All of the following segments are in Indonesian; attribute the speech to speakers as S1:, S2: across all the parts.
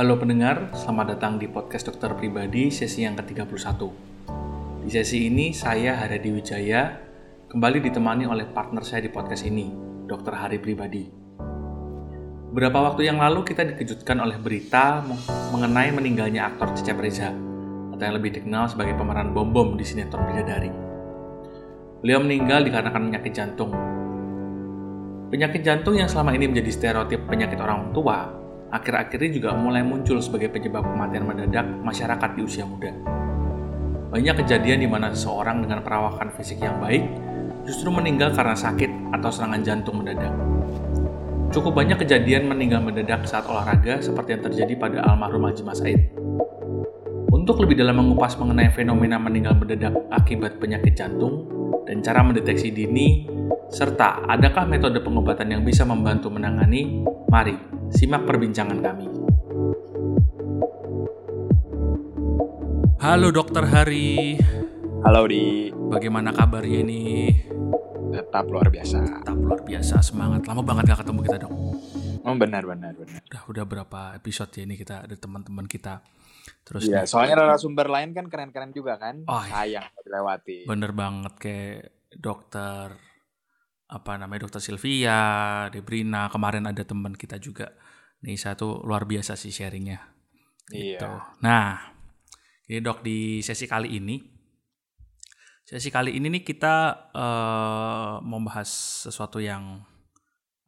S1: Halo pendengar, selamat datang di podcast dokter pribadi sesi yang ke-31. Di sesi ini, saya Haryadi Wijaya kembali ditemani oleh partner saya di podcast ini, Dr. Hari Pribadi. Beberapa waktu yang lalu kita dikejutkan oleh berita mengenai meninggalnya aktor Cecep Reza, atau yang lebih dikenal sebagai pemeran bom-bom di sinetron Bidadari. Beliau meninggal dikarenakan penyakit jantung. Penyakit jantung yang selama ini menjadi stereotip penyakit orang tua akhir-akhir ini juga mulai muncul sebagai penyebab kematian mendadak masyarakat di usia muda. Banyak kejadian di mana seseorang dengan perawakan fisik yang baik justru meninggal karena sakit atau serangan jantung mendadak. Cukup banyak kejadian meninggal mendadak saat olahraga seperti yang terjadi pada almarhum Haji Mas Said. Untuk lebih dalam mengupas mengenai fenomena meninggal mendadak akibat penyakit jantung dan cara mendeteksi dini, serta adakah metode pengobatan yang bisa membantu menangani, mari Simak perbincangan kami. Halo Dokter Hari.
S2: Halo Di.
S1: Bagaimana kabarnya ini?
S2: Tetap luar biasa.
S1: Tetap luar biasa, semangat. Lama banget gak ketemu kita dong.
S2: Oh benar benar benar.
S1: Udah udah berapa episode ya ini kita ada teman-teman kita.
S2: Terus Iya, soalnya narasumber lain kan keren-keren juga kan.
S1: Oh,
S2: iya. Sayang dilewati.
S1: Bener banget kayak dokter apa namanya dokter Sylvia, Debrina, kemarin ada teman kita juga. Nih satu luar biasa sih sharingnya.
S2: Gitu. Iya.
S1: Nah, ini dok di sesi kali ini, sesi kali ini nih kita uh, membahas sesuatu yang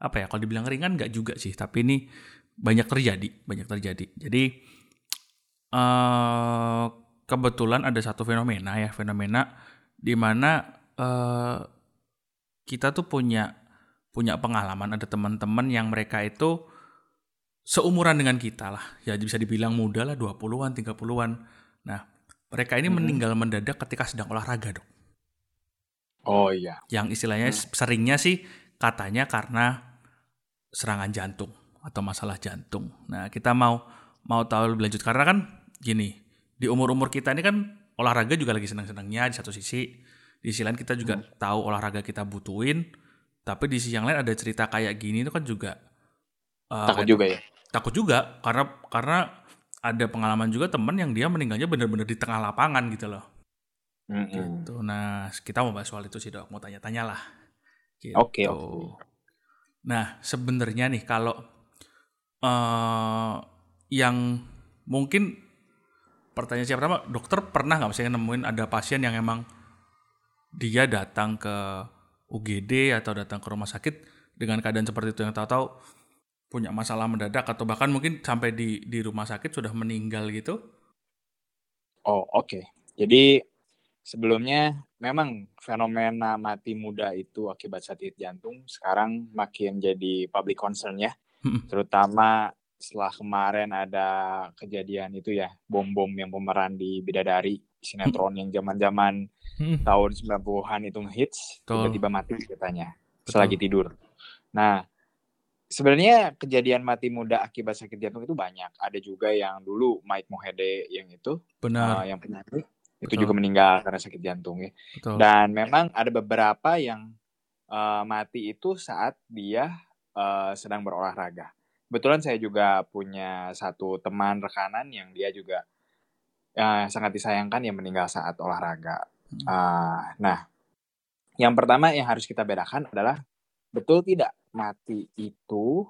S1: apa ya? Kalau dibilang ringan nggak juga sih, tapi ini banyak terjadi, banyak terjadi. Jadi uh, kebetulan ada satu fenomena ya, fenomena di mana uh, kita tuh punya punya pengalaman ada teman-teman yang mereka itu seumuran dengan kita lah. Ya bisa dibilang muda lah 20-an, 30-an. Nah, mereka ini hmm. meninggal mendadak ketika sedang olahraga, Dok.
S2: Oh iya.
S1: Yang istilahnya hmm. seringnya sih katanya karena serangan jantung atau masalah jantung. Nah, kita mau mau tahu lebih lanjut karena kan gini, di umur-umur kita ini kan olahraga juga lagi senang-senangnya di satu sisi di sisi lain kita juga hmm. tahu olahraga kita butuhin tapi di sisi yang lain ada cerita kayak gini itu kan juga
S2: uh, takut juga ya
S1: takut juga karena karena ada pengalaman juga teman yang dia meninggalnya benar-benar di tengah lapangan gitu loh mm-hmm. gitu nah kita mau bahas soal itu sih dok mau tanya-tanya lah
S2: gitu. oke okay, okay.
S1: nah sebenarnya nih kalau uh, yang mungkin pertanyaan siapa pertama dokter pernah nggak misalnya nemuin ada pasien yang emang dia datang ke UGD atau datang ke rumah sakit dengan keadaan seperti itu yang tahu-tahu punya masalah mendadak atau bahkan mungkin sampai di di rumah sakit sudah meninggal gitu?
S2: Oh, oke. Okay. Jadi sebelumnya memang fenomena mati muda itu akibat sakit jantung sekarang makin jadi public concern ya. Hmm. Terutama setelah kemarin ada kejadian itu ya, bom-bom yang pemeran di Bidadari, sinetron yang zaman-zaman hmm. tahun 90-an itu ngehits, tiba-tiba mati katanya selagi tidur. Nah, sebenarnya kejadian mati muda akibat sakit jantung itu banyak. Ada juga yang dulu Mike Mohede yang itu,
S1: benar,
S2: uh, yang penyakit itu juga meninggal karena sakit jantung ya. Betul. Dan memang ada beberapa yang uh, mati itu saat dia uh, sedang berolahraga. Kebetulan saya juga punya satu teman rekanan yang dia juga uh, sangat disayangkan yang meninggal saat olahraga. Uh, nah, yang pertama yang harus kita bedakan adalah betul tidak mati itu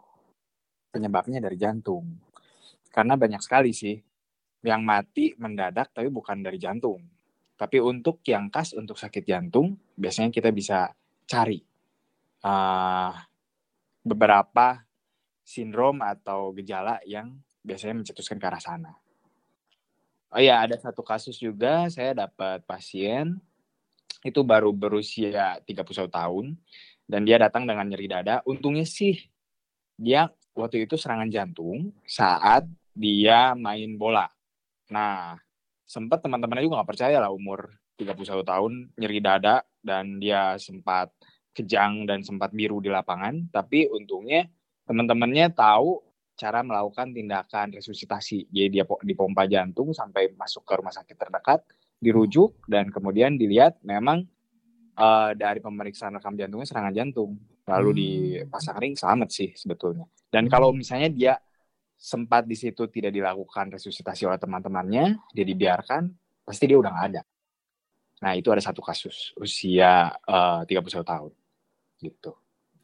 S2: penyebabnya dari jantung. Karena banyak sekali sih yang mati mendadak tapi bukan dari jantung. Tapi untuk yang khas untuk sakit jantung, biasanya kita bisa cari uh, beberapa sindrom atau gejala yang biasanya mencetuskan ke arah sana. Oh iya, ada satu kasus juga saya dapat pasien itu baru berusia 31 tahun dan dia datang dengan nyeri dada. Untungnya sih dia waktu itu serangan jantung saat dia main bola. Nah, sempat teman-temannya juga nggak percaya lah umur 31 tahun nyeri dada dan dia sempat kejang dan sempat biru di lapangan. Tapi untungnya teman-temannya tahu cara melakukan tindakan resusitasi. Jadi dia dipompa jantung sampai masuk ke rumah sakit terdekat, dirujuk dan kemudian dilihat memang uh, dari pemeriksaan rekam jantungnya serangan jantung. Lalu hmm. dipasang ring selamat sih sebetulnya. Dan kalau misalnya dia sempat di situ tidak dilakukan resusitasi oleh teman-temannya, dia dibiarkan, pasti dia udah nggak ada. Nah, itu ada satu kasus usia uh, 31 tahun. Gitu.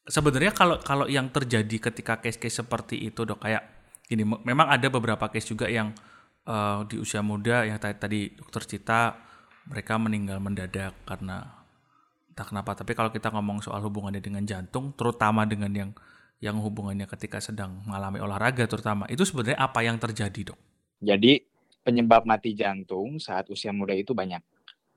S1: Sebenarnya kalau kalau yang terjadi ketika case-case seperti itu, Dok, kayak gini, memang ada beberapa case juga yang uh, di usia muda yang tadi, tadi dokter Cita mereka meninggal mendadak karena entah kenapa. Tapi kalau kita ngomong soal hubungannya dengan jantung, terutama dengan yang yang hubungannya ketika sedang mengalami olahraga terutama, itu sebenarnya apa yang terjadi, Dok?
S2: Jadi penyebab mati jantung saat usia muda itu banyak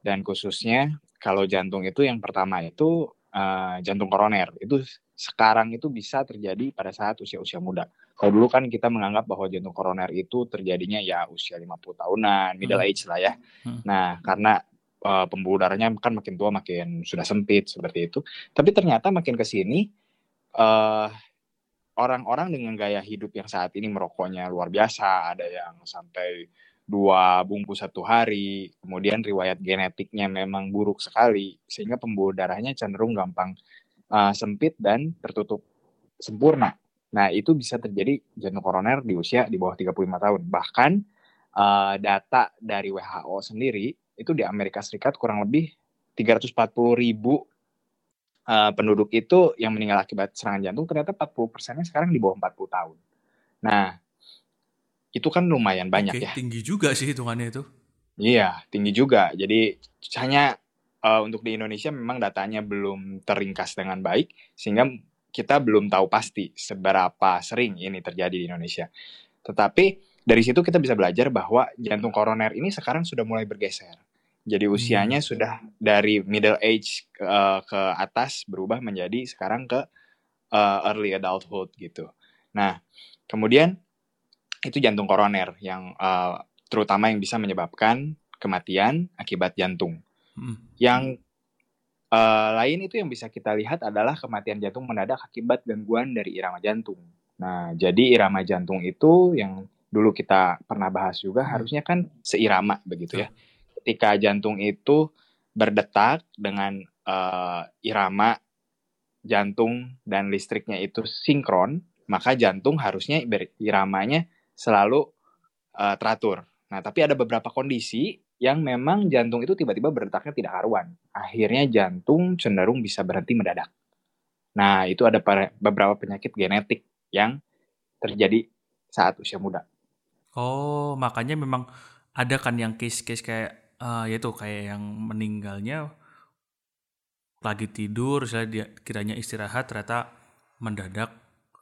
S2: dan khususnya kalau jantung itu yang pertama itu uh, jantung koroner itu sekarang itu bisa terjadi pada saat usia-usia muda. Kalau dulu kan kita menganggap bahwa jantung koroner itu terjadinya ya usia 50 tahunan, middle hmm. age lah ya. Hmm. Nah, karena uh, pembuluh darahnya kan makin tua makin sudah sempit seperti itu. Tapi ternyata makin ke sini uh, orang-orang dengan gaya hidup yang saat ini merokoknya luar biasa, ada yang sampai dua bungkus satu hari, kemudian riwayat genetiknya memang buruk sekali, sehingga pembuluh darahnya cenderung gampang uh, sempit dan tertutup sempurna. Nah, itu bisa terjadi jantung koroner di usia di bawah 35 tahun. Bahkan uh, data dari WHO sendiri, itu di Amerika Serikat kurang lebih 340 ribu uh, penduduk itu yang meninggal akibat serangan jantung, ternyata 40 persennya sekarang di bawah 40 tahun. Nah, itu kan lumayan banyak Oke, ya.
S1: Tinggi juga sih hitungannya itu.
S2: Iya, tinggi juga. Jadi hanya uh, untuk di Indonesia memang datanya belum teringkas dengan baik sehingga kita belum tahu pasti seberapa sering ini terjadi di Indonesia. Tetapi dari situ kita bisa belajar bahwa jantung koroner ini sekarang sudah mulai bergeser. Jadi usianya hmm. sudah dari middle age ke, uh, ke atas berubah menjadi sekarang ke uh, early adulthood gitu. Nah, kemudian itu jantung koroner yang uh, terutama yang bisa menyebabkan kematian akibat jantung. Hmm. Yang uh, lain itu yang bisa kita lihat adalah kematian jantung mendadak akibat gangguan dari irama jantung. Nah, jadi irama jantung itu yang dulu kita pernah bahas juga hmm. harusnya kan seirama begitu ya. Ketika jantung itu berdetak dengan uh, irama jantung dan listriknya itu sinkron, maka jantung harusnya iramanya selalu uh, teratur. Nah, tapi ada beberapa kondisi yang memang jantung itu tiba-tiba berdetaknya tidak karuan. Akhirnya jantung cenderung bisa berhenti mendadak. Nah, itu ada beberapa penyakit genetik yang terjadi saat usia muda.
S1: Oh, makanya memang ada kan yang case-case kayak uh, yaitu kayak yang meninggalnya lagi tidur, dia kiranya istirahat ternyata mendadak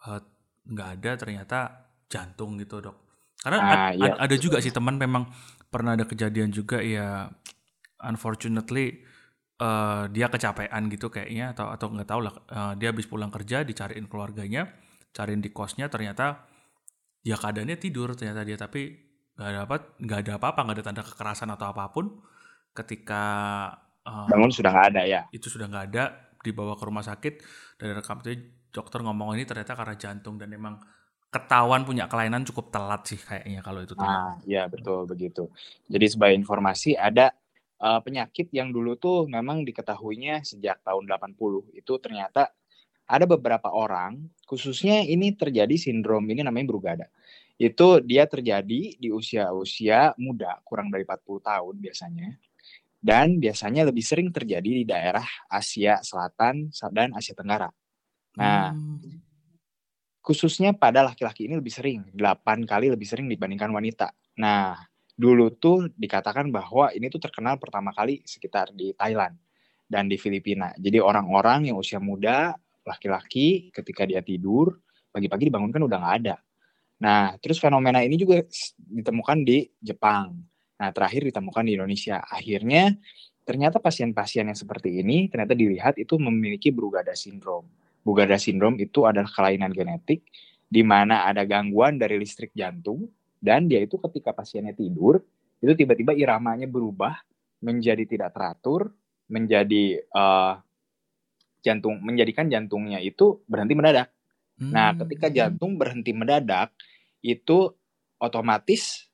S1: uh, nggak ada ternyata jantung gitu dok. Karena ah, iya. ada juga sih teman memang pernah ada kejadian juga ya unfortunately uh, dia kecapean gitu kayaknya atau atau nggak tahu lah uh, dia habis pulang kerja dicariin keluarganya cariin di kosnya ternyata ya keadaannya tidur ternyata dia tapi nggak dapat nggak ada apa-apa nggak ada tanda kekerasan atau apa pun. Ketika
S2: uh, bangun sudah nggak ada ya?
S1: itu sudah nggak ada dibawa ke rumah sakit dan rekam itu dokter ngomong ini ternyata karena jantung dan memang ketahuan punya kelainan cukup telat sih kayaknya kalau itu.
S2: Ah, ya betul begitu. Jadi sebagai informasi ada uh, penyakit yang dulu tuh memang diketahuinya sejak tahun 80 itu ternyata ada beberapa orang khususnya ini terjadi sindrom ini namanya Brugada. Itu dia terjadi di usia-usia muda kurang dari 40 tahun biasanya. Dan biasanya lebih sering terjadi di daerah Asia Selatan dan Asia Tenggara. Nah, hmm khususnya pada laki-laki ini lebih sering, 8 kali lebih sering dibandingkan wanita. Nah, dulu tuh dikatakan bahwa ini tuh terkenal pertama kali sekitar di Thailand dan di Filipina. Jadi orang-orang yang usia muda, laki-laki ketika dia tidur, pagi-pagi dibangunkan udah nggak ada. Nah, terus fenomena ini juga ditemukan di Jepang. Nah, terakhir ditemukan di Indonesia. Akhirnya ternyata pasien-pasien yang seperti ini ternyata dilihat itu memiliki Brugada syndrome. Brugada syndrome itu adalah kelainan genetik di mana ada gangguan dari listrik jantung dan dia itu ketika pasiennya tidur itu tiba-tiba iramanya berubah menjadi tidak teratur, menjadi uh, jantung menjadikan jantungnya itu berhenti mendadak. Hmm. Nah, ketika jantung berhenti mendadak itu otomatis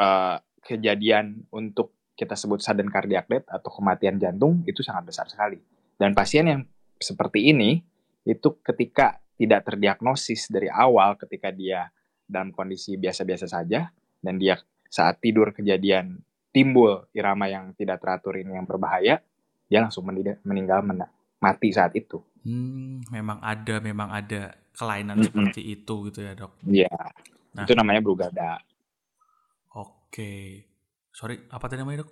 S2: uh, kejadian untuk kita sebut sudden cardiac death atau kematian jantung itu sangat besar sekali. Dan pasien yang seperti ini itu ketika tidak terdiagnosis dari awal ketika dia dalam kondisi biasa-biasa saja dan dia saat tidur kejadian timbul irama yang tidak teratur ini yang berbahaya, dia langsung meninggal mati saat itu.
S1: Hmm, memang ada, memang ada kelainan mm -hmm. seperti itu gitu ya dok?
S2: Iya, nah. itu namanya brugada.
S1: Oke, sorry apa tadi namanya dok?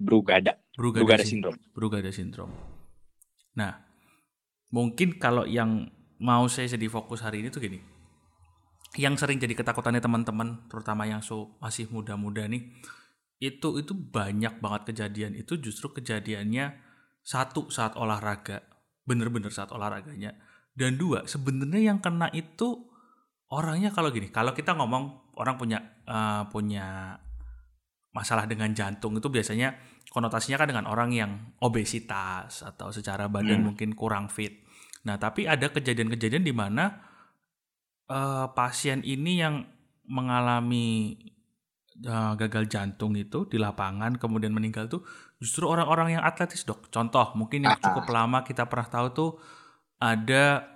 S2: Brugada.
S1: Brugada, Brugada sindrom. Brugada sindrom. Nah, mungkin kalau yang mau saya jadi fokus hari ini tuh gini, yang sering jadi ketakutannya teman-teman, terutama yang so masih muda-muda nih, itu itu banyak banget kejadian. Itu justru kejadiannya satu saat olahraga. Bener-bener saat olahraganya. Dan dua sebenarnya yang kena itu orangnya kalau gini kalau kita ngomong orang punya uh, punya masalah dengan jantung itu biasanya konotasinya kan dengan orang yang obesitas atau secara badan hmm. mungkin kurang fit nah tapi ada kejadian-kejadian di mana uh, pasien ini yang mengalami uh, gagal jantung itu di lapangan kemudian meninggal tuh justru orang-orang yang atletis dok. Contoh mungkin yang cukup lama kita pernah tahu tuh ada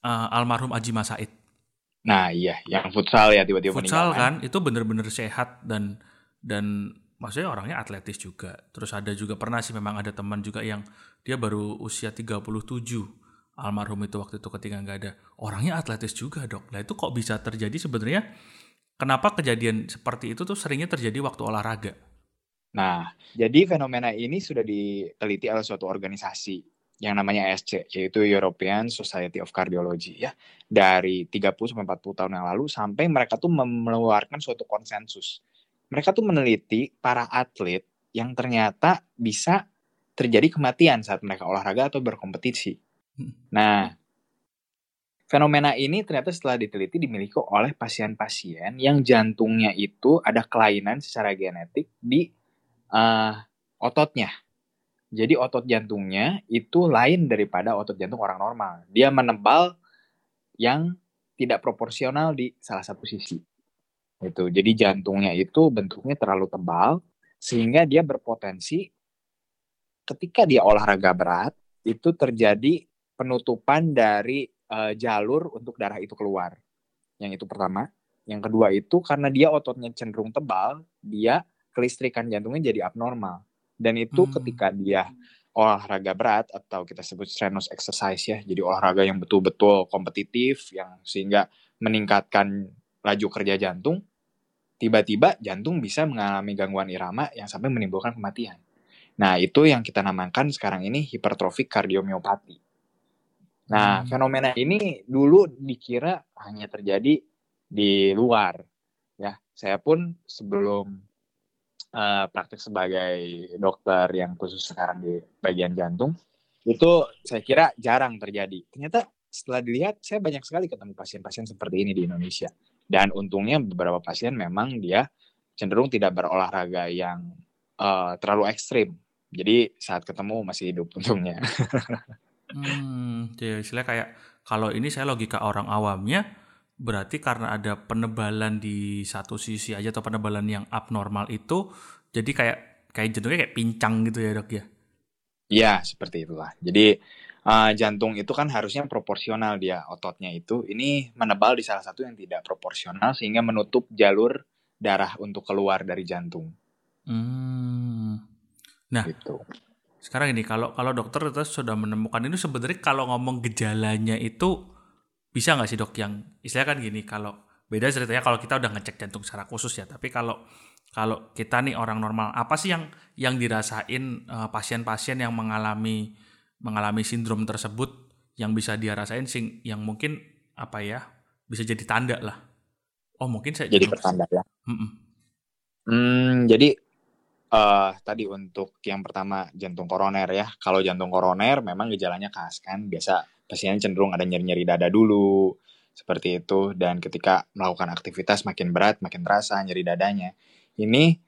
S1: uh, almarhum Aji Masaid.
S2: Nah iya, yang futsal ya tiba-tiba
S1: Futsal kan itu bener-bener sehat dan dan maksudnya orangnya atletis juga. Terus ada juga pernah sih memang ada teman juga yang dia baru usia 37 almarhum itu waktu itu ketika nggak ada. Orangnya atletis juga dok. Nah itu kok bisa terjadi sebenarnya Kenapa kejadian seperti itu tuh seringnya terjadi waktu olahraga?
S2: Nah, jadi fenomena ini sudah diteliti oleh suatu organisasi yang namanya ESC, yaitu European Society of Cardiology ya. Dari 30 sampai 40 tahun yang lalu sampai mereka tuh mengeluarkan suatu konsensus. Mereka tuh meneliti para atlet yang ternyata bisa terjadi kematian saat mereka olahraga atau berkompetisi. Hmm. Nah, Fenomena ini ternyata setelah diteliti dimiliki oleh pasien-pasien yang jantungnya itu ada kelainan secara genetik di uh, ototnya. Jadi otot jantungnya itu lain daripada otot jantung orang normal. Dia menebal yang tidak proporsional di salah satu sisi. Itu. Jadi jantungnya itu bentuknya terlalu tebal sehingga dia berpotensi ketika dia olahraga berat itu terjadi penutupan dari uh, jalur untuk darah itu keluar. Yang itu pertama. Yang kedua itu karena dia ototnya cenderung tebal, dia kelistrikan jantungnya jadi abnormal. Dan itu hmm. ketika dia olahraga berat atau kita sebut strenuous exercise ya, jadi olahraga yang betul-betul kompetitif yang sehingga meningkatkan laju kerja jantung, tiba-tiba jantung bisa mengalami gangguan irama yang sampai menimbulkan kematian. Nah, itu yang kita namakan sekarang ini hipertrofik kardiomiopati. Nah, hmm. fenomena ini dulu dikira hanya terjadi di luar. Ya, saya pun sebelum uh, praktek sebagai dokter yang khusus sekarang di bagian jantung, itu saya kira jarang terjadi. Ternyata setelah dilihat, saya banyak sekali ketemu pasien-pasien seperti ini di Indonesia. Dan untungnya beberapa pasien memang dia cenderung tidak berolahraga yang uh, terlalu ekstrim. Jadi saat ketemu masih hidup untungnya.
S1: Hmm, ya istilahnya kayak kalau ini saya logika orang awamnya berarti karena ada penebalan di satu sisi aja atau penebalan yang abnormal itu jadi kayak kayak jantungnya kayak pincang gitu ya dok ya?
S2: Iya seperti itulah. Jadi uh, jantung itu kan harusnya proporsional dia ototnya itu. Ini menebal di salah satu yang tidak proporsional sehingga menutup jalur darah untuk keluar dari jantung.
S1: Hmm. Nah, gitu. Sekarang ini kalau kalau dokter itu sudah menemukan ini sebenarnya kalau ngomong gejalanya itu bisa nggak sih dok yang istilah kan gini kalau beda ceritanya kalau kita udah ngecek jantung secara khusus ya tapi kalau kalau kita nih orang normal apa sih yang yang dirasain pasien pasien-pasien yang mengalami mengalami sindrom tersebut yang bisa dia rasain sing yang mungkin apa ya bisa jadi tanda lah oh mungkin saya
S2: jadi pertanda ya mm -mm. Hmm, jadi uh, tadi untuk yang pertama jantung koroner ya. Kalau jantung koroner memang gejalanya khas kan. Biasa pasien cenderung ada nyeri-nyeri dada dulu seperti itu dan ketika melakukan aktivitas makin berat makin terasa nyeri dadanya. Ini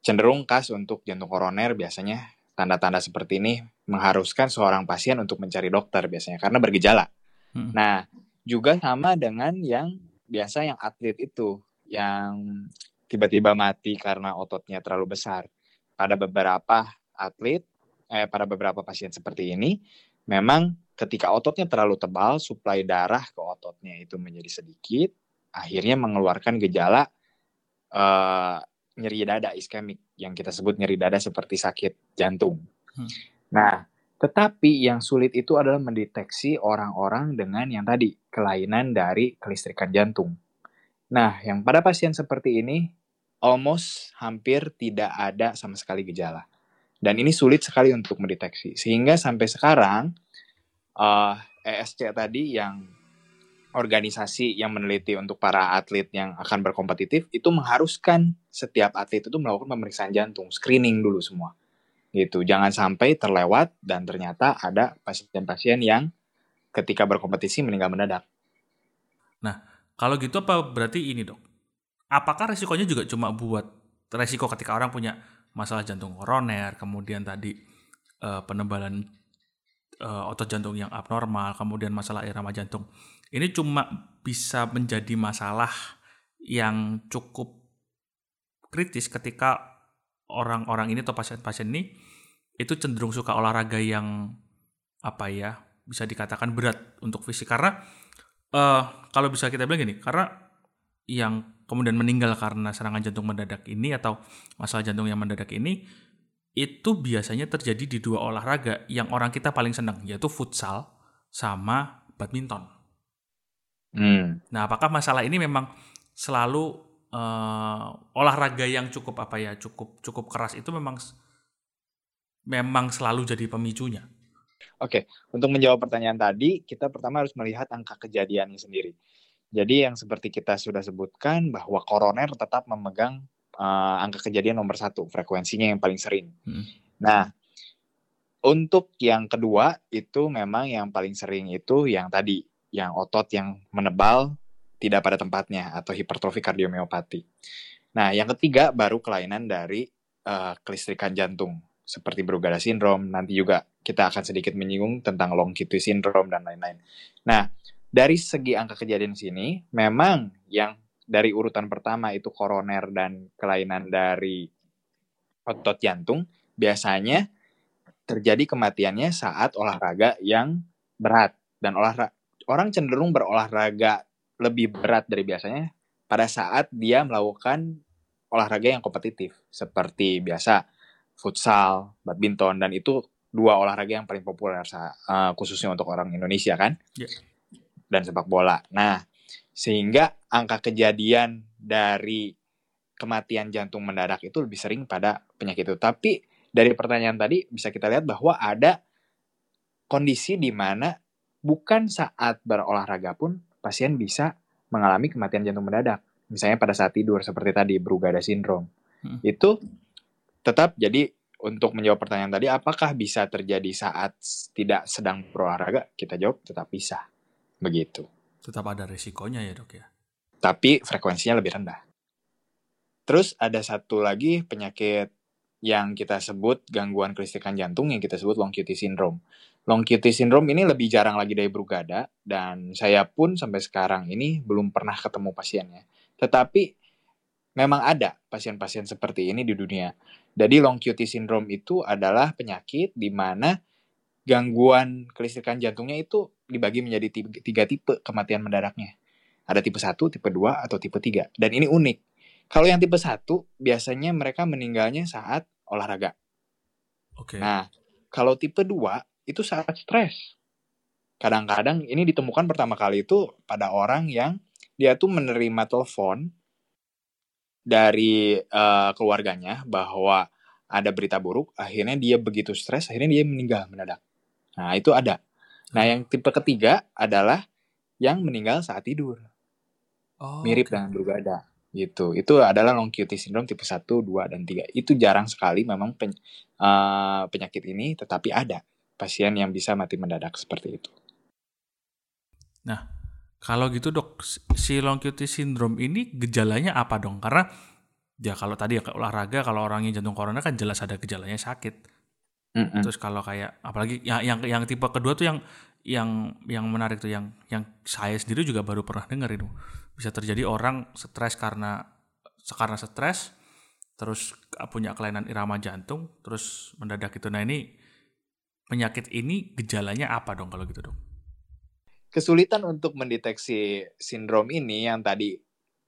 S2: cenderung khas untuk jantung koroner biasanya tanda-tanda seperti ini mengharuskan seorang pasien untuk mencari dokter biasanya karena bergejala. Hmm. Nah, juga sama dengan yang biasa yang atlet itu yang tiba-tiba mati karena ototnya terlalu besar. Pada beberapa atlet, eh, pada beberapa pasien seperti ini, memang ketika ototnya terlalu tebal, suplai darah ke ototnya itu menjadi sedikit, akhirnya mengeluarkan gejala uh, nyeri dada iskemik yang kita sebut nyeri dada seperti sakit jantung. Hmm. Nah, tetapi yang sulit itu adalah mendeteksi orang-orang dengan yang tadi kelainan dari kelistrikan jantung. Nah, yang pada pasien seperti ini almost hampir tidak ada sama sekali gejala. Dan ini sulit sekali untuk mendeteksi. Sehingga sampai sekarang uh, eh, ESC tadi yang organisasi yang meneliti untuk para atlet yang akan berkompetitif itu mengharuskan setiap atlet itu melakukan pemeriksaan jantung, screening dulu semua gitu. Jangan sampai terlewat dan ternyata ada pasien-pasien yang ketika berkompetisi meninggal mendadak.
S1: Nah, kalau gitu apa berarti ini dok? Apakah resikonya juga cuma buat resiko ketika orang punya masalah jantung koroner, kemudian tadi uh, penebalan uh, otot jantung yang abnormal, kemudian masalah irama jantung. Ini cuma bisa menjadi masalah yang cukup kritis ketika orang-orang ini atau pasien-pasien ini itu cenderung suka olahraga yang apa ya bisa dikatakan berat untuk fisik karena uh, kalau bisa kita bilang gini karena yang kemudian meninggal karena serangan jantung mendadak ini atau masalah jantung yang mendadak ini itu biasanya terjadi di dua olahraga yang orang kita paling senang yaitu futsal sama badminton. Hmm. Nah, apakah masalah ini memang selalu uh, olahraga yang cukup apa ya cukup cukup keras itu memang memang selalu jadi pemicunya.
S2: Oke, untuk menjawab pertanyaan tadi, kita pertama harus melihat angka kejadiannya sendiri. Jadi yang seperti kita sudah sebutkan bahwa koroner tetap memegang uh, angka kejadian nomor satu, frekuensinya yang paling sering. Hmm. Nah, untuk yang kedua itu memang yang paling sering itu yang tadi, yang otot yang menebal tidak pada tempatnya atau hipertrofi kardiomiopati. Nah, yang ketiga baru kelainan dari uh, kelistrikan jantung seperti Brugada syndrome. Nanti juga kita akan sedikit menyinggung tentang long QT syndrome dan lain-lain. Nah, dari segi angka kejadian sini, memang yang dari urutan pertama itu koroner dan kelainan dari otot jantung, biasanya terjadi kematiannya saat olahraga yang berat dan olahraga orang cenderung berolahraga lebih berat dari biasanya pada saat dia melakukan olahraga yang kompetitif seperti biasa futsal, badminton dan itu dua olahraga yang paling populer uh, khususnya untuk orang Indonesia kan yeah. dan sepak bola. Nah sehingga angka kejadian dari kematian jantung mendadak itu lebih sering pada penyakit itu. Tapi dari pertanyaan tadi bisa kita lihat bahwa ada kondisi di mana bukan saat berolahraga pun pasien bisa mengalami kematian jantung mendadak. Misalnya pada saat tidur seperti tadi Brugada syndrome. Hmm. Itu tetap jadi untuk menjawab pertanyaan tadi apakah bisa terjadi saat tidak sedang berolahraga? Kita jawab tetap bisa. Begitu.
S1: Tetap ada resikonya ya, Dok ya.
S2: Tapi frekuensinya lebih rendah. Terus ada satu lagi penyakit yang kita sebut gangguan kelistrikan jantung yang kita sebut long QT syndrome. Long QT syndrome ini lebih jarang lagi dari Brugada dan saya pun sampai sekarang ini belum pernah ketemu pasiennya. Tetapi memang ada pasien-pasien seperti ini di dunia. Jadi long QT syndrome itu adalah penyakit di mana gangguan kelistrikan jantungnya itu dibagi menjadi tiga tipe kematian mendadaknya. Ada tipe 1, tipe 2, atau tipe 3. Dan ini unik. Kalau yang tipe 1, biasanya mereka meninggalnya saat olahraga. Oke. Okay. Nah, kalau tipe 2, itu saat stres. Kadang-kadang ini ditemukan pertama kali itu pada orang yang dia tuh menerima telepon dari uh, keluarganya bahwa ada berita buruk, akhirnya dia begitu stres, akhirnya dia meninggal mendadak. Nah, itu ada. Nah, yang tipe ketiga adalah yang meninggal saat tidur. Oh, Mirip okay. dengan Brugada gitu. Itu adalah long QT syndrome tipe 1, 2 dan 3. Itu jarang sekali memang pen, uh, penyakit ini tetapi ada pasien yang bisa mati mendadak seperti itu.
S1: Nah, kalau gitu dok, si long QT syndrome ini gejalanya apa dong? Karena ya kalau tadi ya olahraga, kalau orangnya jantung koroner kan jelas ada gejalanya sakit. Mm -mm. Terus kalau kayak apalagi yang yang yang tipe kedua tuh yang yang yang menarik tuh yang yang saya sendiri juga baru pernah dengar itu bisa terjadi orang stres karena karena stres terus punya kelainan irama jantung terus mendadak itu nah ini penyakit ini gejalanya apa dong kalau gitu dong?
S2: kesulitan untuk mendeteksi sindrom ini yang tadi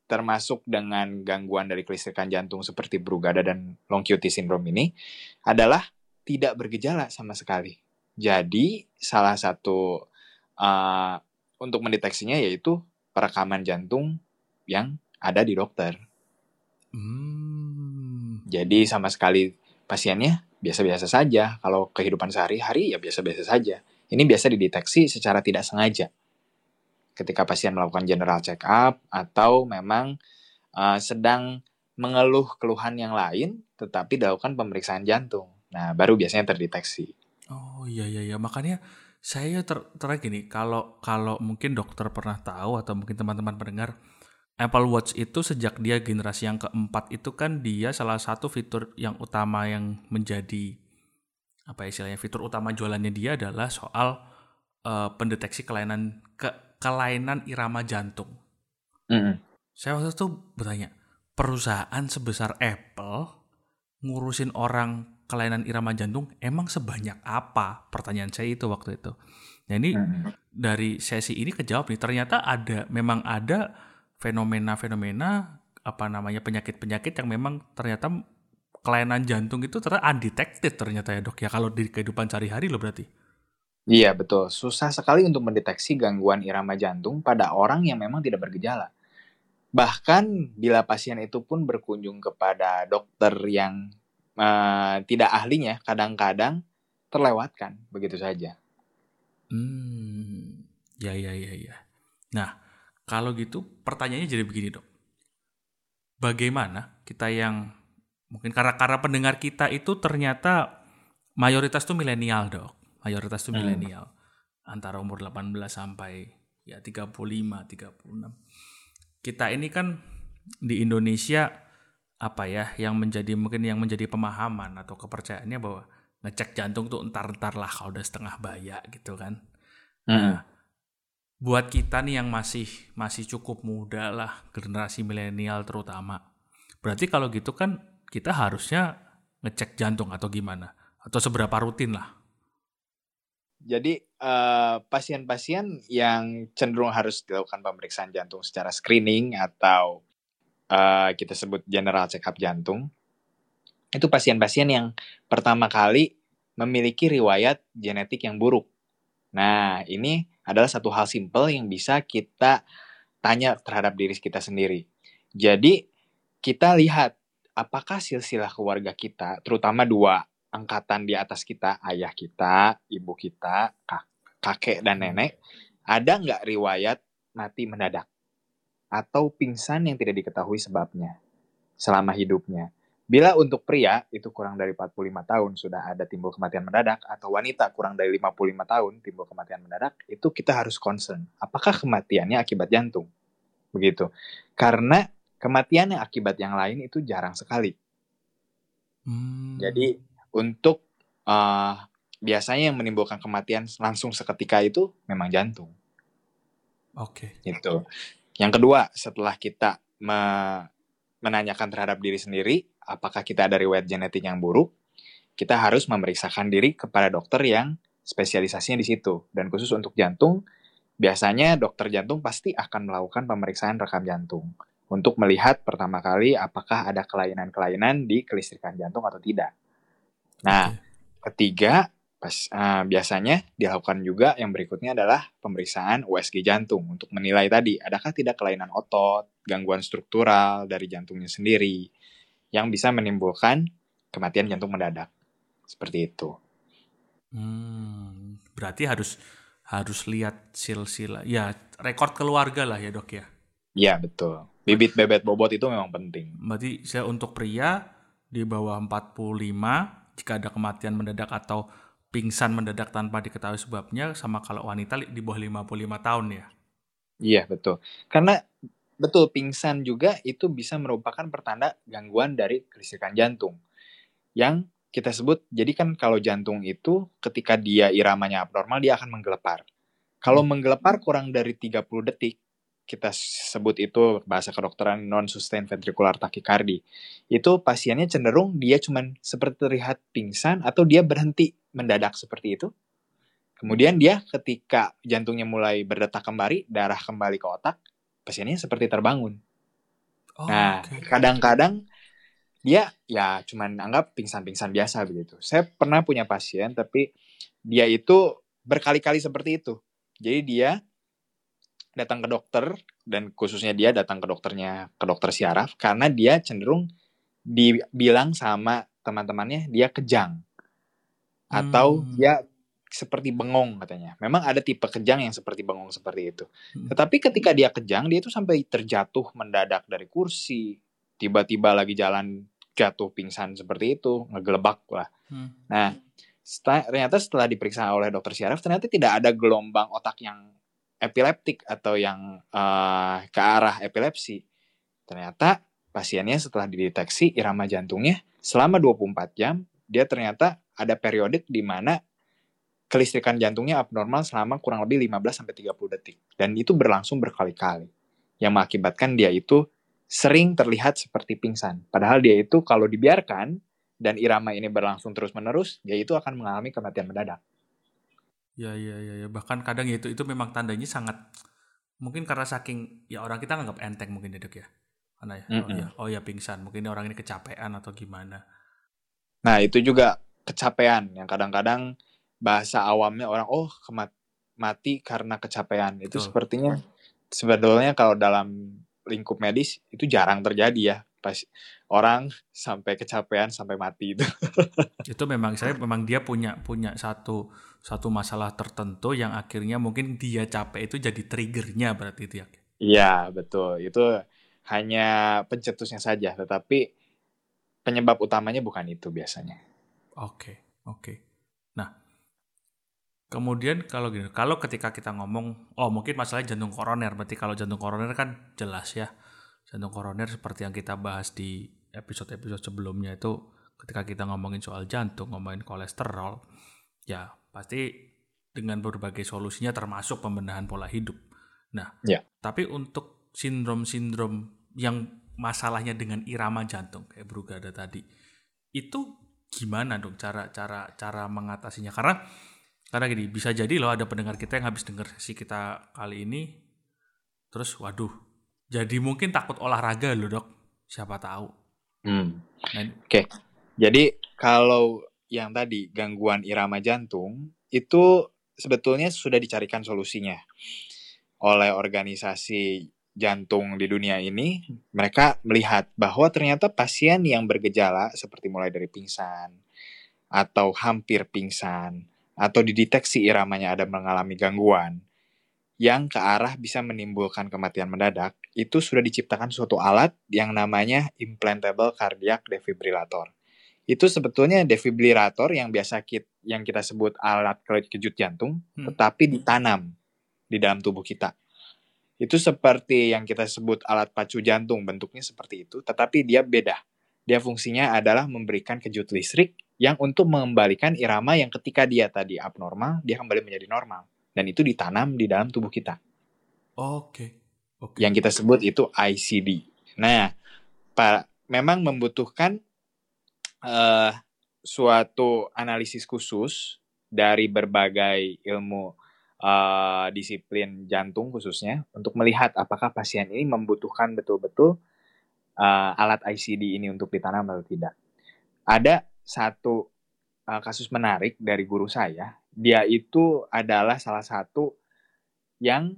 S2: termasuk dengan gangguan dari kelistrikan jantung seperti Brugada dan long QT syndrome ini adalah tidak bergejala sama sekali. Jadi salah satu uh, untuk mendeteksinya yaitu perekaman jantung yang ada di dokter. Hmm. Jadi sama sekali pasiennya biasa-biasa saja. Kalau kehidupan sehari-hari ya biasa-biasa saja. Ini biasa dideteksi secara tidak sengaja. Ketika pasien melakukan general check up atau memang uh, sedang mengeluh keluhan yang lain tetapi dilakukan pemeriksaan jantung. Nah, baru biasanya terdeteksi.
S1: Oh iya iya iya makanya saya ter ter gini kalau kalau mungkin dokter pernah tahu atau mungkin teman-teman pendengar Apple Watch itu sejak dia generasi yang keempat itu kan dia salah satu fitur yang utama yang menjadi apa istilahnya fitur utama jualannya dia adalah soal uh, pendeteksi kelainan ke kelainan irama jantung. Mm -hmm. Saya waktu itu bertanya perusahaan sebesar Apple ngurusin orang kelainan irama jantung emang sebanyak apa? Pertanyaan saya itu waktu itu. Nah ini hmm. dari sesi ini kejawab nih. Ternyata ada, memang ada fenomena-fenomena apa namanya penyakit-penyakit yang memang ternyata kelainan jantung itu ternyata undetected ternyata ya dok ya kalau di kehidupan sehari-hari loh berarti.
S2: Iya betul, susah sekali untuk mendeteksi gangguan irama jantung pada orang yang memang tidak bergejala. Bahkan bila pasien itu pun berkunjung kepada dokter yang uh, tidak ahlinya kadang-kadang terlewatkan begitu saja.
S1: Hmm, ya ya ya ya. Nah, kalau gitu pertanyaannya jadi begini dok. Bagaimana kita yang mungkin karena karena pendengar kita itu ternyata mayoritas tuh milenial dok, mayoritas tuh hmm. milenial hmm. antara umur 18 sampai ya 35, 36. Kita ini kan di Indonesia apa ya yang menjadi mungkin yang menjadi pemahaman atau kepercayaannya bahwa ngecek jantung tuh entar-entar lah kalau udah setengah baya gitu kan. Hmm. Nah, buat kita nih yang masih masih cukup muda lah generasi milenial terutama. Berarti kalau gitu kan kita harusnya ngecek jantung atau gimana? Atau seberapa rutin lah?
S2: Jadi eh, pasien-pasien yang cenderung harus dilakukan pemeriksaan jantung secara screening atau uh, kita sebut general check up jantung, itu pasien-pasien yang pertama kali memiliki riwayat genetik yang buruk. Nah, ini adalah satu hal simpel yang bisa kita tanya terhadap diri kita sendiri. Jadi, kita lihat apakah silsilah keluarga kita, terutama dua angkatan di atas kita, ayah kita, ibu kita, kakek dan nenek, ada nggak riwayat mati mendadak? atau pingsan yang tidak diketahui sebabnya selama hidupnya. Bila untuk pria itu kurang dari 45 tahun sudah ada timbul kematian mendadak atau wanita kurang dari 55 tahun timbul kematian mendadak, itu kita harus concern. Apakah kematiannya akibat jantung? Begitu. Karena kematian yang akibat yang lain itu jarang sekali. Hmm. Jadi untuk uh, biasanya yang menimbulkan kematian langsung seketika itu memang jantung.
S1: Oke.
S2: Okay. Gitu. Yang kedua, setelah kita me menanyakan terhadap diri sendiri, apakah kita ada riwayat genetik yang buruk, kita harus memeriksakan diri kepada dokter yang spesialisasinya di situ. Dan khusus untuk jantung, biasanya dokter jantung pasti akan melakukan pemeriksaan rekam jantung untuk melihat pertama kali apakah ada kelainan-kelainan di kelistrikan jantung atau tidak. Nah, ketiga, Pas, uh, biasanya dilakukan juga yang berikutnya adalah pemeriksaan USG jantung untuk menilai tadi adakah tidak kelainan otot, gangguan struktural dari jantungnya sendiri yang bisa menimbulkan kematian jantung mendadak. Seperti itu.
S1: Hmm, berarti harus harus lihat silsilah ya rekor keluarga lah ya dok ya.
S2: Iya betul. Bibit bebet bobot itu memang penting.
S1: Berarti saya untuk pria di bawah 45 jika ada kematian mendadak atau pingsan mendadak tanpa diketahui sebabnya sama kalau wanita di bawah 55 tahun ya.
S2: Iya, betul. Karena betul pingsan juga itu bisa merupakan pertanda gangguan dari kelistrikan jantung. Yang kita sebut jadi kan kalau jantung itu ketika dia iramanya abnormal dia akan menggelepar. Kalau hmm. menggelepar kurang dari 30 detik kita sebut itu bahasa kedokteran non sustained ventricular tachycardia. Itu pasiennya cenderung dia cuman seperti terlihat pingsan atau dia berhenti mendadak seperti itu. Kemudian dia ketika jantungnya mulai berdetak kembali, darah kembali ke otak, pasiennya seperti terbangun. Oh, nah, kadang-kadang okay. dia ya cuman anggap pingsan-pingsan biasa begitu. Saya pernah punya pasien tapi dia itu berkali-kali seperti itu. Jadi dia datang ke dokter dan khususnya dia datang ke dokternya ke dokter syaraf karena dia cenderung dibilang sama teman-temannya dia kejang atau hmm. dia seperti bengong katanya. Memang ada tipe kejang yang seperti bengong seperti itu. Hmm. Tetapi ketika dia kejang, dia itu sampai terjatuh mendadak dari kursi, tiba-tiba lagi jalan jatuh pingsan seperti itu, ngegelebak lah. Hmm. Nah, ternyata setelah diperiksa oleh dokter syaraf, ternyata tidak ada gelombang otak yang epileptik atau yang uh, ke arah epilepsi. Ternyata pasiennya setelah dideteksi irama jantungnya selama 24 jam, dia ternyata ada periodik di mana kelistrikan jantungnya abnormal selama kurang lebih 15 sampai 30 detik dan itu berlangsung berkali-kali yang mengakibatkan dia itu sering terlihat seperti pingsan. Padahal dia itu kalau dibiarkan dan irama ini berlangsung terus-menerus, dia itu akan mengalami kematian mendadak.
S1: Ya, ya, ya, ya. Bahkan kadang itu itu memang tandanya sangat mungkin karena saking ya orang kita nganggap enteng mungkin ya dok ya. Karena ya, mm -hmm. oh ya, oh ya pingsan. Mungkin orang ini kecapean atau gimana.
S2: Nah itu juga kecapean yang kadang-kadang bahasa awamnya orang oh kemat mati karena kecapean. Itu Betul. sepertinya sebetulnya kalau dalam lingkup medis itu jarang terjadi ya pas orang sampai kecapean sampai mati itu.
S1: Itu memang saya memang dia punya punya satu satu masalah tertentu yang akhirnya mungkin dia capek itu jadi triggernya berarti itu ya.
S2: Iya betul. Itu hanya pencetusnya saja tetapi penyebab utamanya bukan itu biasanya.
S1: Oke okay, oke. okay. Kemudian kalau gini, kalau ketika kita ngomong, oh mungkin masalahnya jantung koroner, berarti kalau jantung koroner kan jelas ya. Jantung koroner seperti yang kita bahas di episode-episode sebelumnya itu ketika kita ngomongin soal jantung, ngomongin kolesterol, ya pasti dengan berbagai solusinya termasuk pembenahan pola hidup. Nah, ya. tapi untuk sindrom-sindrom yang masalahnya dengan irama jantung kayak Brugada tadi, itu gimana dong cara cara cara mengatasinya? Karena karena gini, bisa jadi loh ada pendengar kita yang habis dengar sesi kita kali ini, terus waduh, jadi mungkin takut olahraga loh dok, siapa tahu.
S2: Hmm. Oke, okay. jadi kalau yang tadi gangguan irama jantung itu sebetulnya sudah dicarikan solusinya oleh organisasi jantung di dunia ini. Mereka melihat bahwa ternyata pasien yang bergejala seperti mulai dari pingsan atau hampir pingsan atau dideteksi iramanya ada mengalami gangguan yang ke arah bisa menimbulkan kematian mendadak, itu sudah diciptakan suatu alat yang namanya implantable cardiac defibrillator. Itu sebetulnya defibrillator yang biasa kita, yang kita sebut alat kejut jantung, hmm. tetapi ditanam di dalam tubuh kita. Itu seperti yang kita sebut alat pacu jantung, bentuknya seperti itu, tetapi dia beda. Dia fungsinya adalah memberikan kejut listrik yang untuk mengembalikan irama yang ketika dia tadi abnormal, dia kembali menjadi normal. Dan itu ditanam di dalam tubuh kita.
S1: Oke. Okay.
S2: Okay. Yang kita sebut itu ICD. Nah, Pak, memang membutuhkan uh, suatu analisis khusus dari berbagai ilmu uh, disiplin jantung khususnya untuk melihat apakah pasien ini membutuhkan betul-betul uh, alat ICD ini untuk ditanam atau tidak. Ada satu uh, kasus menarik dari guru saya. Dia itu adalah salah satu yang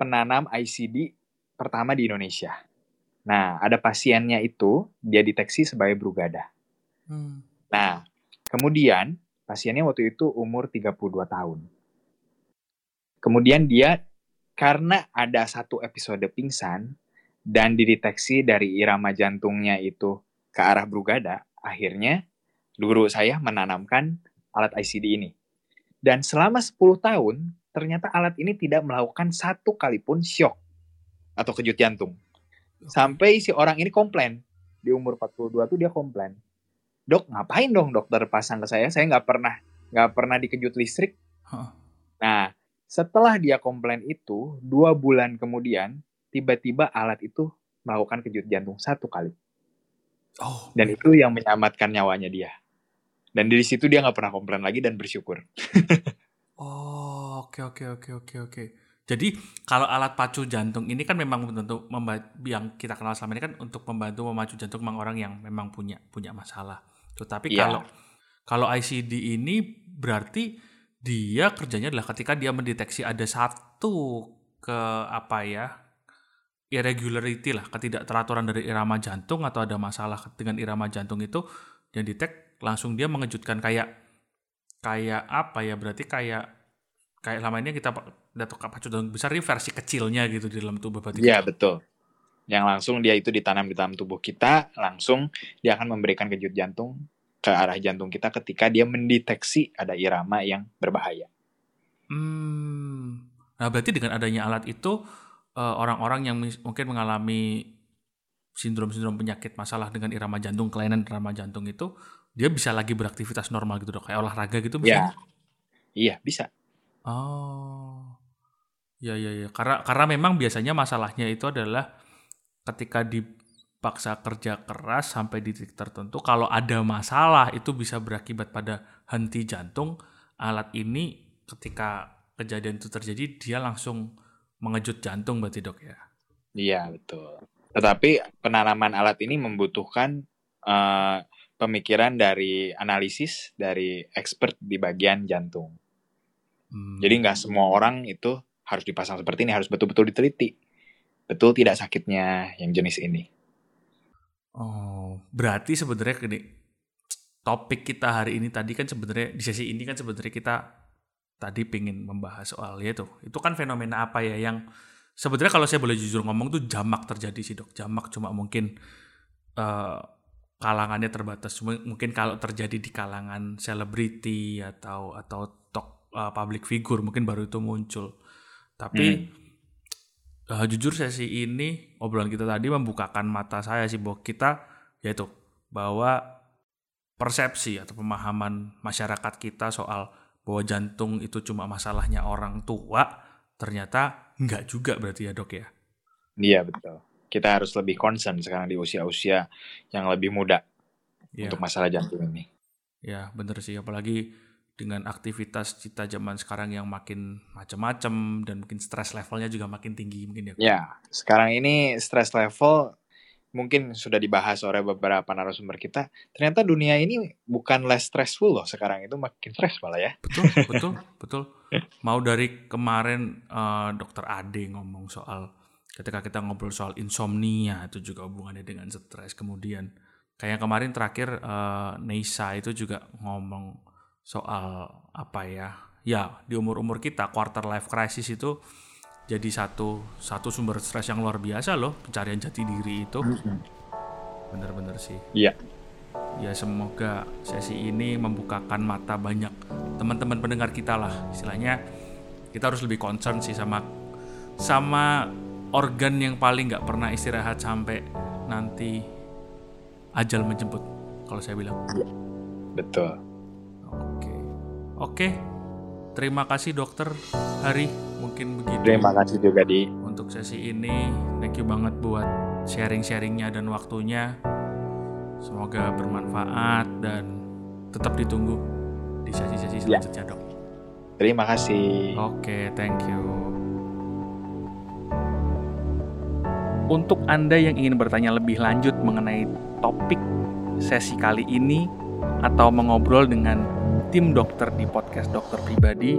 S2: penanam ICD pertama di Indonesia. Nah, ada pasiennya itu dia deteksi sebagai brugada. Hmm. Nah, kemudian pasiennya waktu itu umur 32 tahun. Kemudian dia karena ada satu episode pingsan dan dideteksi dari irama jantungnya itu ke arah brugada, akhirnya guru saya menanamkan alat ICD ini. Dan selama 10 tahun, ternyata alat ini tidak melakukan satu kali pun shock atau kejut jantung. Sampai si orang ini komplain. Di umur 42 tuh dia komplain. Dok, ngapain dong dokter pasang ke saya? Saya nggak pernah nggak pernah dikejut listrik. Huh. Nah, setelah dia komplain itu, dua bulan kemudian, tiba-tiba alat itu melakukan kejut jantung satu kali. Oh, dan itu yang menyelamatkan nyawanya dia. Dan dari situ dia nggak pernah komplain lagi dan bersyukur.
S1: Oh, oke oke oke oke oke. Jadi kalau alat pacu jantung ini kan memang tentu yang kita kenal selama ini kan untuk membantu memacu jantung memang orang yang memang punya punya masalah. Tetapi yeah. kalau kalau ICD ini berarti dia kerjanya adalah ketika dia mendeteksi ada satu ke apa ya irregularity lah ketidakteraturan dari irama jantung atau ada masalah dengan irama jantung itu yang detect langsung dia mengejutkan kayak kayak apa ya berarti kayak kayak lama ini kita datuk pacu jantung besar ini versi kecilnya gitu di dalam tubuh berarti
S2: Iya betul yang langsung dia itu ditanam di dalam tubuh kita langsung dia akan memberikan kejut jantung ke arah jantung kita ketika dia mendeteksi ada irama yang berbahaya.
S1: Hmm. Nah, berarti dengan adanya alat itu eh, orang-orang yang mungkin mengalami sindrom-sindrom penyakit masalah dengan irama jantung, kelainan irama jantung itu dia bisa lagi beraktivitas normal gitu dok, kayak olahraga gitu
S2: bisa? Ya. Iya, bisa.
S1: Oh. Ya ya ya, karena karena memang biasanya masalahnya itu adalah ketika di paksa kerja keras sampai di titik tertentu. Kalau ada masalah itu bisa berakibat pada henti jantung. Alat ini ketika kejadian itu terjadi dia langsung mengejut jantung berarti dok ya?
S2: Iya betul. Tetapi penanaman alat ini membutuhkan uh, pemikiran dari analisis dari expert di bagian jantung. Hmm. Jadi nggak semua orang itu harus dipasang seperti ini, harus betul-betul diteliti. Betul tidak sakitnya yang jenis ini.
S1: Oh, berarti sebenarnya gini, topik kita hari ini tadi kan sebenarnya di sesi ini kan sebenarnya kita tadi pengen membahas soal ya itu. Itu kan fenomena apa ya yang sebenarnya kalau saya boleh jujur ngomong tuh jamak terjadi sih dok. Jamak cuma mungkin uh, kalangannya terbatas. Mungkin kalau terjadi di kalangan selebriti atau atau tok uh, public figure mungkin baru itu muncul. Tapi hmm uh, jujur sesi ini obrolan kita tadi membukakan mata saya sih bahwa kita yaitu bahwa persepsi atau pemahaman masyarakat kita soal bahwa jantung itu cuma masalahnya orang tua ternyata enggak juga berarti ya dok ya
S2: iya betul kita harus lebih concern sekarang di usia-usia yang lebih muda ya. untuk masalah jantung ini
S1: ya bener sih apalagi dengan aktivitas kita zaman sekarang yang makin macam-macam dan mungkin stress levelnya juga makin tinggi mungkin ya.
S2: Ya, sekarang ini stress level mungkin sudah dibahas oleh beberapa narasumber kita. Ternyata dunia ini bukan less stressful loh sekarang itu makin stress malah ya.
S1: Betul, betul, betul. Mau dari kemarin uh, dokter Ade ngomong soal ketika kita ngobrol soal insomnia itu juga hubungannya dengan stres. Kemudian kayak kemarin terakhir uh, Neisa itu juga ngomong soal apa ya ya di umur umur kita quarter life crisis itu jadi satu satu sumber stres yang luar biasa loh pencarian jati diri itu. Bener-bener sih.
S2: Iya.
S1: Ya semoga sesi ini membukakan mata banyak teman-teman pendengar kita lah. Istilahnya kita harus lebih concern sih sama sama organ yang paling nggak pernah istirahat sampai nanti ajal menjemput kalau saya bilang.
S2: Iya, betul.
S1: Oke, terima kasih dokter Hari, mungkin begitu.
S2: Terima kasih juga di.
S1: Untuk sesi ini, thank you banget buat sharing-sharingnya dan waktunya. Semoga bermanfaat dan tetap ditunggu di sesi-sesi ya. selanjutnya ya. dok.
S2: Terima kasih.
S1: Oke, thank you. Untuk Anda yang ingin bertanya lebih lanjut mengenai topik sesi kali ini atau mengobrol dengan tim dokter di podcast dokter pribadi,